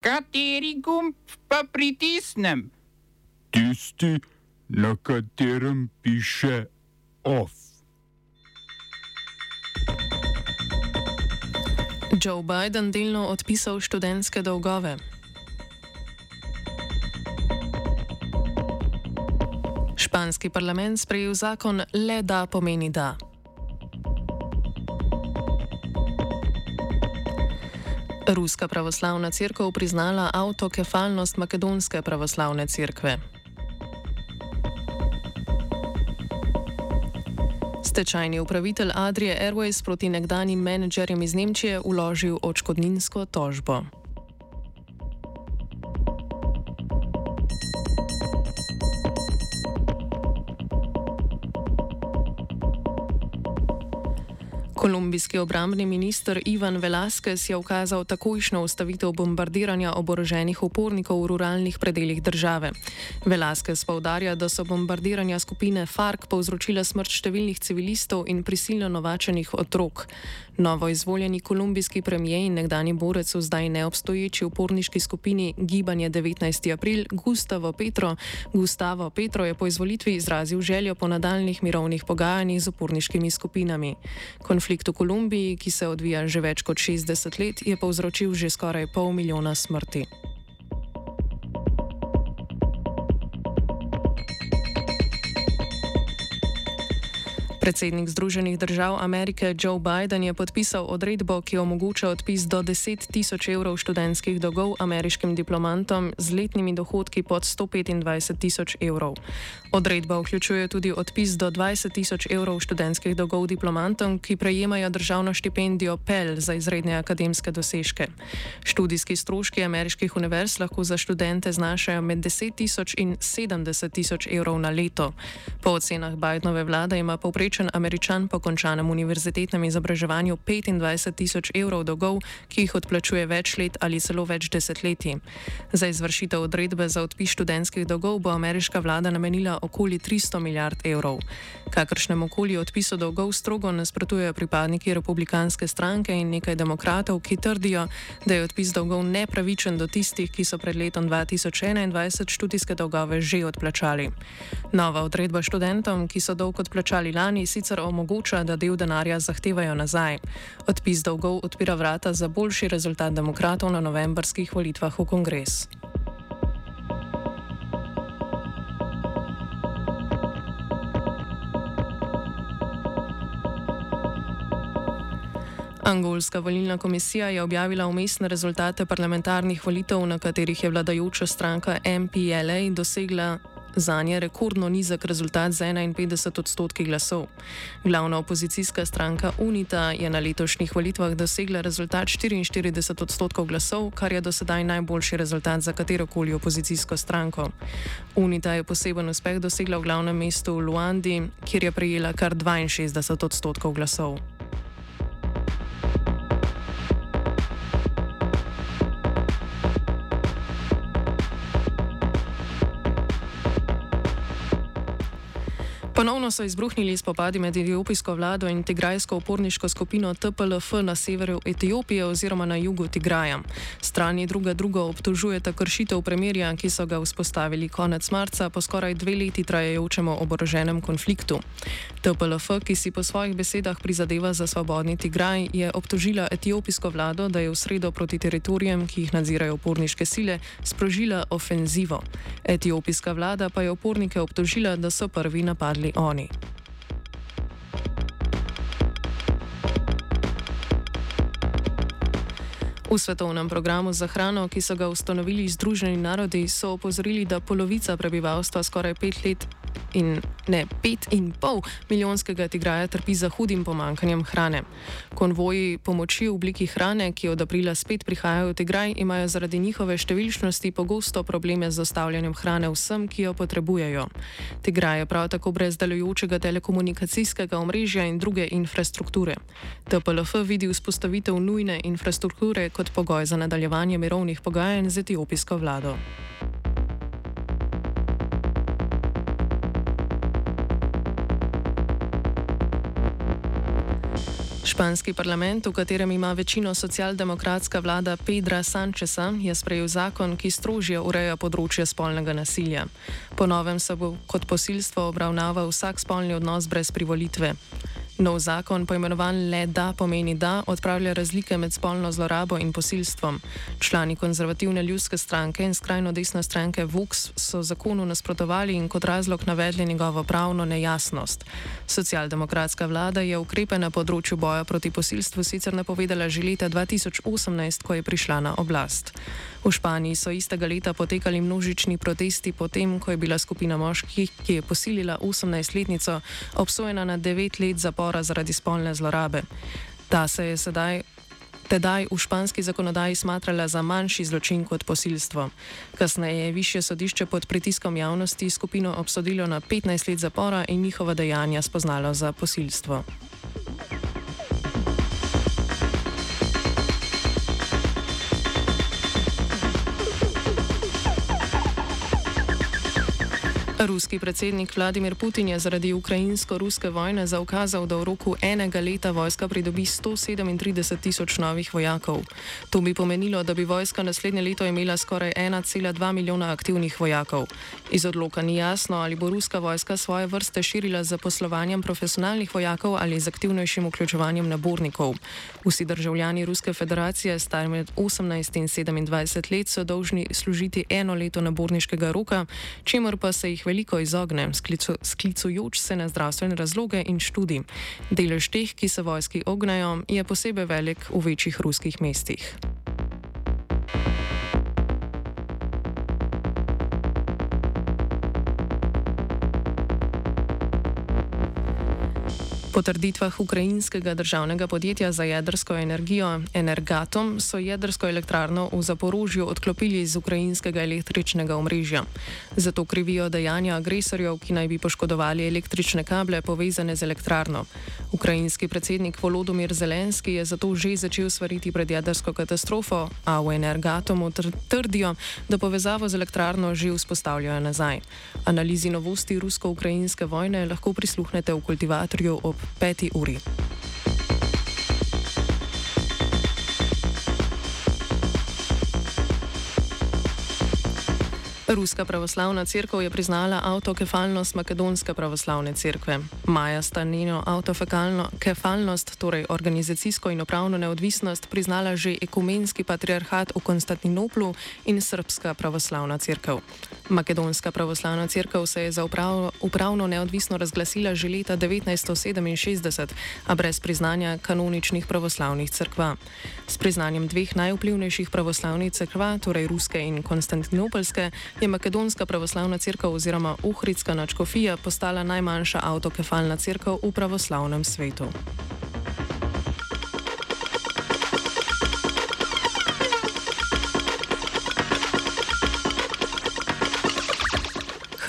Kateri gumb pa pritisnem? Tisti, na katerem piše OF. Joe Biden delno odpisal študentske dolgove. Španski parlament sprejel zakon le da pomeni da. Ruska pravoslavna crkva priznala avtokefalnost makedonske pravoslavne crkve. Stečajni upravitelj Adrije Airways proti nekdanjim menedžerjem iz Nemčije uložil odškodninsko tožbo. Kolumbijski obrambni minister Ivan Velasquez je ukazal takojšno ustavitev bombardiranja oboroženih upornikov v ruralnih predeljih države. Velasquez povdarja, da so bombardiranja skupine FARC povzročila smrt številnih civilistov in prisilno novačenih otrok. Novo izvoljeni kolumbijski premijer in nekdani borec v zdaj neobstoječi uporniški skupini Gibanje 19. april Gustavo Petro, Gustavo Petro je po izvolitvi izrazil željo po nadaljnih mirovnih pogajanjih z uporniškimi skupinami. Konflikt v Kolumbiji, ki se odvija že več kot 60 let, je povzročil že skoraj pol milijona smrti. Predsednik Združenih držav Amerike Joe Biden je podpisal odredbo, ki omogoča odpis do 10 tisoč evrov študentskih dolgov ameriškim diplomantom z letnimi dohodki pod 125 tisoč evrov. Odredba vključuje tudi odpis do 20 tisoč evrov študentskih dolgov diplomantom, ki prejemajo državno štipendijo Pell za izredne akademske dosežke. Študijski stroški ameriških univerz lahko za študente znašajo med 10 tisoč in 70 tisoč evrov na leto. Po ocenah Bidenove vlade ima povprečen povprečen američan po končanem univerzitetnem izobraževanju 25 tisoč evrov dolgov, ki jih odplačuje več let ali celo več desetletij. Za izvršitev odredbe za odpis študentskih dolgov bo ameriška vlada namenila okoli 300 milijard evrov. Kakršnem okoli odpisu dolgov strogo nasprotujejo pripadniki republikanske stranke in nekaj demokratov, ki trdijo, da je odpis dolgov nepravičen do tistih, ki so pred letom 2021 študijske dolgove že odplačali. Nova odredba študentom, ki so dolg odplačali lani, Sloveniji sicer omogoča, da del denarja zahtevajo nazaj. Odpis dolgov odpira vrata za boljši rezultat demokratov na novembrskih volitvah v kongres. Angolska volilna komisija je objavila umestne rezultate parlamentarnih volitev, na katerih je vladajoča stranka MPLA dosegla Za nje rekordno nizek rezultat z 51 odstotki glasov. Glavna opozicijska stranka UNITA je na letošnjih volitvah dosegla rezultat 44 odstotkov glasov, kar je do sedaj najboljši rezultat za katerokoli opozicijsko stranko. UNITA je poseben uspeh dosegla v glavnem mestu Luandi, kjer je prejela kar 62 odstotkov glasov. Ponovno so izbruhnili spopadi med etiopijsko vlado in tigrajsko uporniško skupino TPLF na severu Etiopije oziroma na jugu Tigraja. Strani druga drugo obtožujeta kršitev premirja, ki so ga vzpostavili konec marca po skoraj dve leti trajajočem oboroženem konfliktu. TPLF, ki si po svojih besedah prizadeva za svobodni Tigraj, je obtožila etiopijsko vlado, da je v sredo proti teritorijem, ki jih nadzirajo uporniške sile, sprožila ofenzivo. Etiopijska vlada pa je upornike obtožila, da so prvi napadli oni. V svetovnem programu za hrano, ki so ga ustanovili Združeni narodi, so opozorili, da polovica prebivalstva skoraj pet let in ne pet in pol milijonskega tigraja trpi za hudim pomankanjem hrane. Konvoji pomoči v obliki hrane, ki od aprila spet prihajajo v tigraj, imajo zaradi njihove številčnosti pogosto probleme z dostavljanjem hrane vsem, ki jo potrebujejo. Tigraj je prav tako brez delujočega telekomunikacijskega omrežja in druge infrastrukture. TPLF vidi vzpostavitev nujne infrastrukture kot pogoj za nadaljevanje mirovnih pogajanj z etiopijsko vlado. Španski parlament, v katerem ima večino socialdemokratska vlada Pedra Sančesa, je sprejel zakon, ki strožje ureja področje spolnega nasilja. Po novem se bo kot posilstvo obravnaval vsak spolni odnos brez privolitve. Nov zakon, poimenovan le da, pomeni da, odpravlja razlike med spolno zlorabo in posilstvom. Člani konzervativne ljudske stranke in skrajno desne stranke Vox so zakonu nasprotovali in kot razlog navedli njegovo pravno nejasnost. Socialdemokratska vlada je ukrepe na področju boja proti posilstvu sicer napovedala že leta 2018, ko je prišla na oblast. V Španiji so istega leta potekali množični protesti potem, ko je bila skupina moških, ki je posilila 18-letnico, obsojena na 9 let zapora zaradi spolne zlorabe. Ta se je sedaj. Tedaj v španski zakonodaji smatrala za manjši zločin kot posilstvo. Kasneje je više sodišče pod pritiskom javnosti skupino obsodilo na 15 let zapora in njihova dejanja spoznalo za posilstvo. Ruski predsednik Vladimir Putin je zaradi ukrajinsko-ruske vojne zaukazal, da v roku enega leta vojska pridobi 137 tisoč novih vojakov. To bi pomenilo, da bi vojska naslednje leto imela skoraj 1,2 milijona aktivnih vojakov. Iz odloka ni jasno, ali bo ruska vojska svoje vrste širila z poslovanjem profesionalnih vojakov ali z aktivnejšim vključevanjem nabornikov. Vsi državljani Ruske federacije, stari med 18 in 27 let, so dolžni služiti eno leto naborniškega roka, čemur pa se jih veliko izogne, sklicu, sklicujoč se na zdravstvene razloge in študij. Delež teh, ki se vojski ognajo, je posebej velik v večjih ruskih mestih. Po trditvah ukrajinskega državnega podjetja za jedrsko energijo Energatom so jedrsko elektrarno v Zaporožju odklopili iz ukrajinskega električnega omrežja. Zato krivijo dejanja agresorjev, ki naj bi poškodovali električne kable povezane z elektrarno. Ukrajinski predsednik Volodomir Zelenski je zato že začel svariti pred jedrsko katastrofo, a v Energatomu trdijo, da povezavo z elektrarno že vzpostavljajo nazaj. Analizi novosti rusko-ukrajinske vojne lahko prisluhnete v kultivatorju ob peti uri. Ruska pravoslavna crkva je priznala avtokefalnost Makedonske pravoslavne crkve. Maja sta njeno avtokefalnost, torej organizacijsko in upravno neodvisnost, priznala že ekumenski patriarhat v Konstantinoplu in Srpska pravoslavna crkva. Makedonska pravoslavna crkva se je za uprav, upravno neodvisno razglasila že leta 1967, a brez priznanja kanoničnih pravoslavnih crkva. S priznanjem dveh najvplivnejših pravoslavnih crkva, torej ruske in konstantinopolske, je Makedonska pravoslavna crkva oziroma Uhridska načkofija postala najmanjša avtokefalna crkva v pravoslavnem svetu.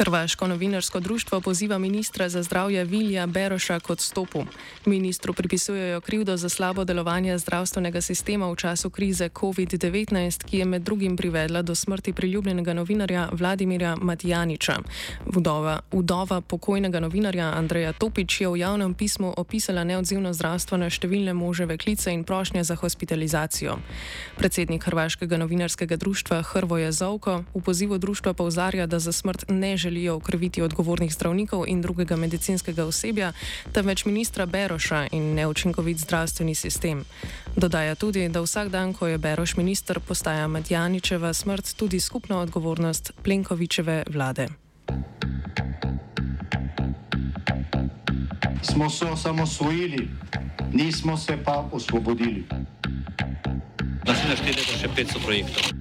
Hrvaško novinarsko društvo poziva ministra za zdravje Vilja Beroša k odstopu. Ministru pripisujejo krivdo za slabo delovanje zdravstvenega sistema v času krize COVID-19, ki je med drugim privedla do smrti priljubljenega novinarja Vladimirja Matijaniča. Vdova, vdova pokojnega novinarja Andreja Topič je v javnem pismu opisala neodzivno zdravstvo na številne moževe klice in prošnje za hospitalizacijo. Predsednik Hrvaškega novinarskega društva Hrvoje Zovko v pozivu društva povzarja, da za smrt ne želi želijo ukriviti odgovornih zdravnikov in drugega medicinskega osebja, temveč ministra Beroša in neučinkovit zdravstveni sistem. Dodaja tudi, da vsak dan, ko je Beroš minister, postaja Matjaničeva smrt tudi skupna odgovornost Plenkovičeve vlade. Smo se osamosvojili, nismo se pa osvobodili. Naslednje število je še 500 projektov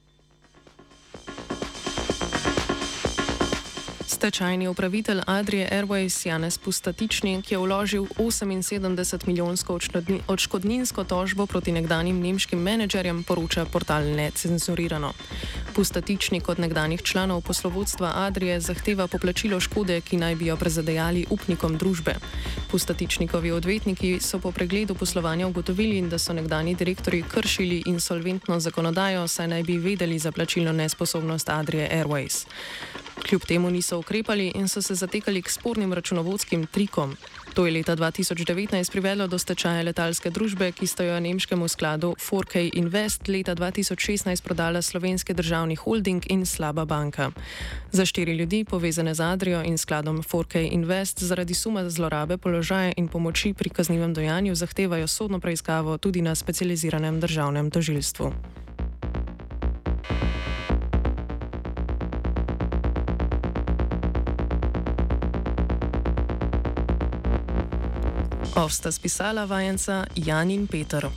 Stečajni upravitelj Adrije Airways Janez Pustatičnik je vložil 78 milijonsko odškodninsko tožbo proti nekdanjim nemškim menedžerjem, poroča portal Necenzurirano. Pustatičnik od nekdanjih članov poslovodstva Adrije zahteva poplačilo škode, ki naj bi jo prezadejali upnikom družbe. Pustatičnikovi odvetniki so po pregledu poslovanja ugotovili, da so nekdani direktori kršili insolventno zakonodajo, saj naj bi vedeli za plačilno nesposobnost Adrije Airways. Kljub temu niso ukrepali in so se zatekali k spornim računovodskim trikom. To je leta 2019 privedlo do stečaja letalske družbe, ki sta jo nemškemu skladu 4K Invest leta 2016 prodala slovenski državni holding in slaba banka. Za štiri ljudi, povezane z Adrijo in skladom 4K Invest, zaradi suma zlorabe položaja in pomoči pri kaznivem dojanju zahtevajo sodno preiskavo tudi na specializiranem državnem tožilstvu. Ovsta spisala vajenca Jan in Peter.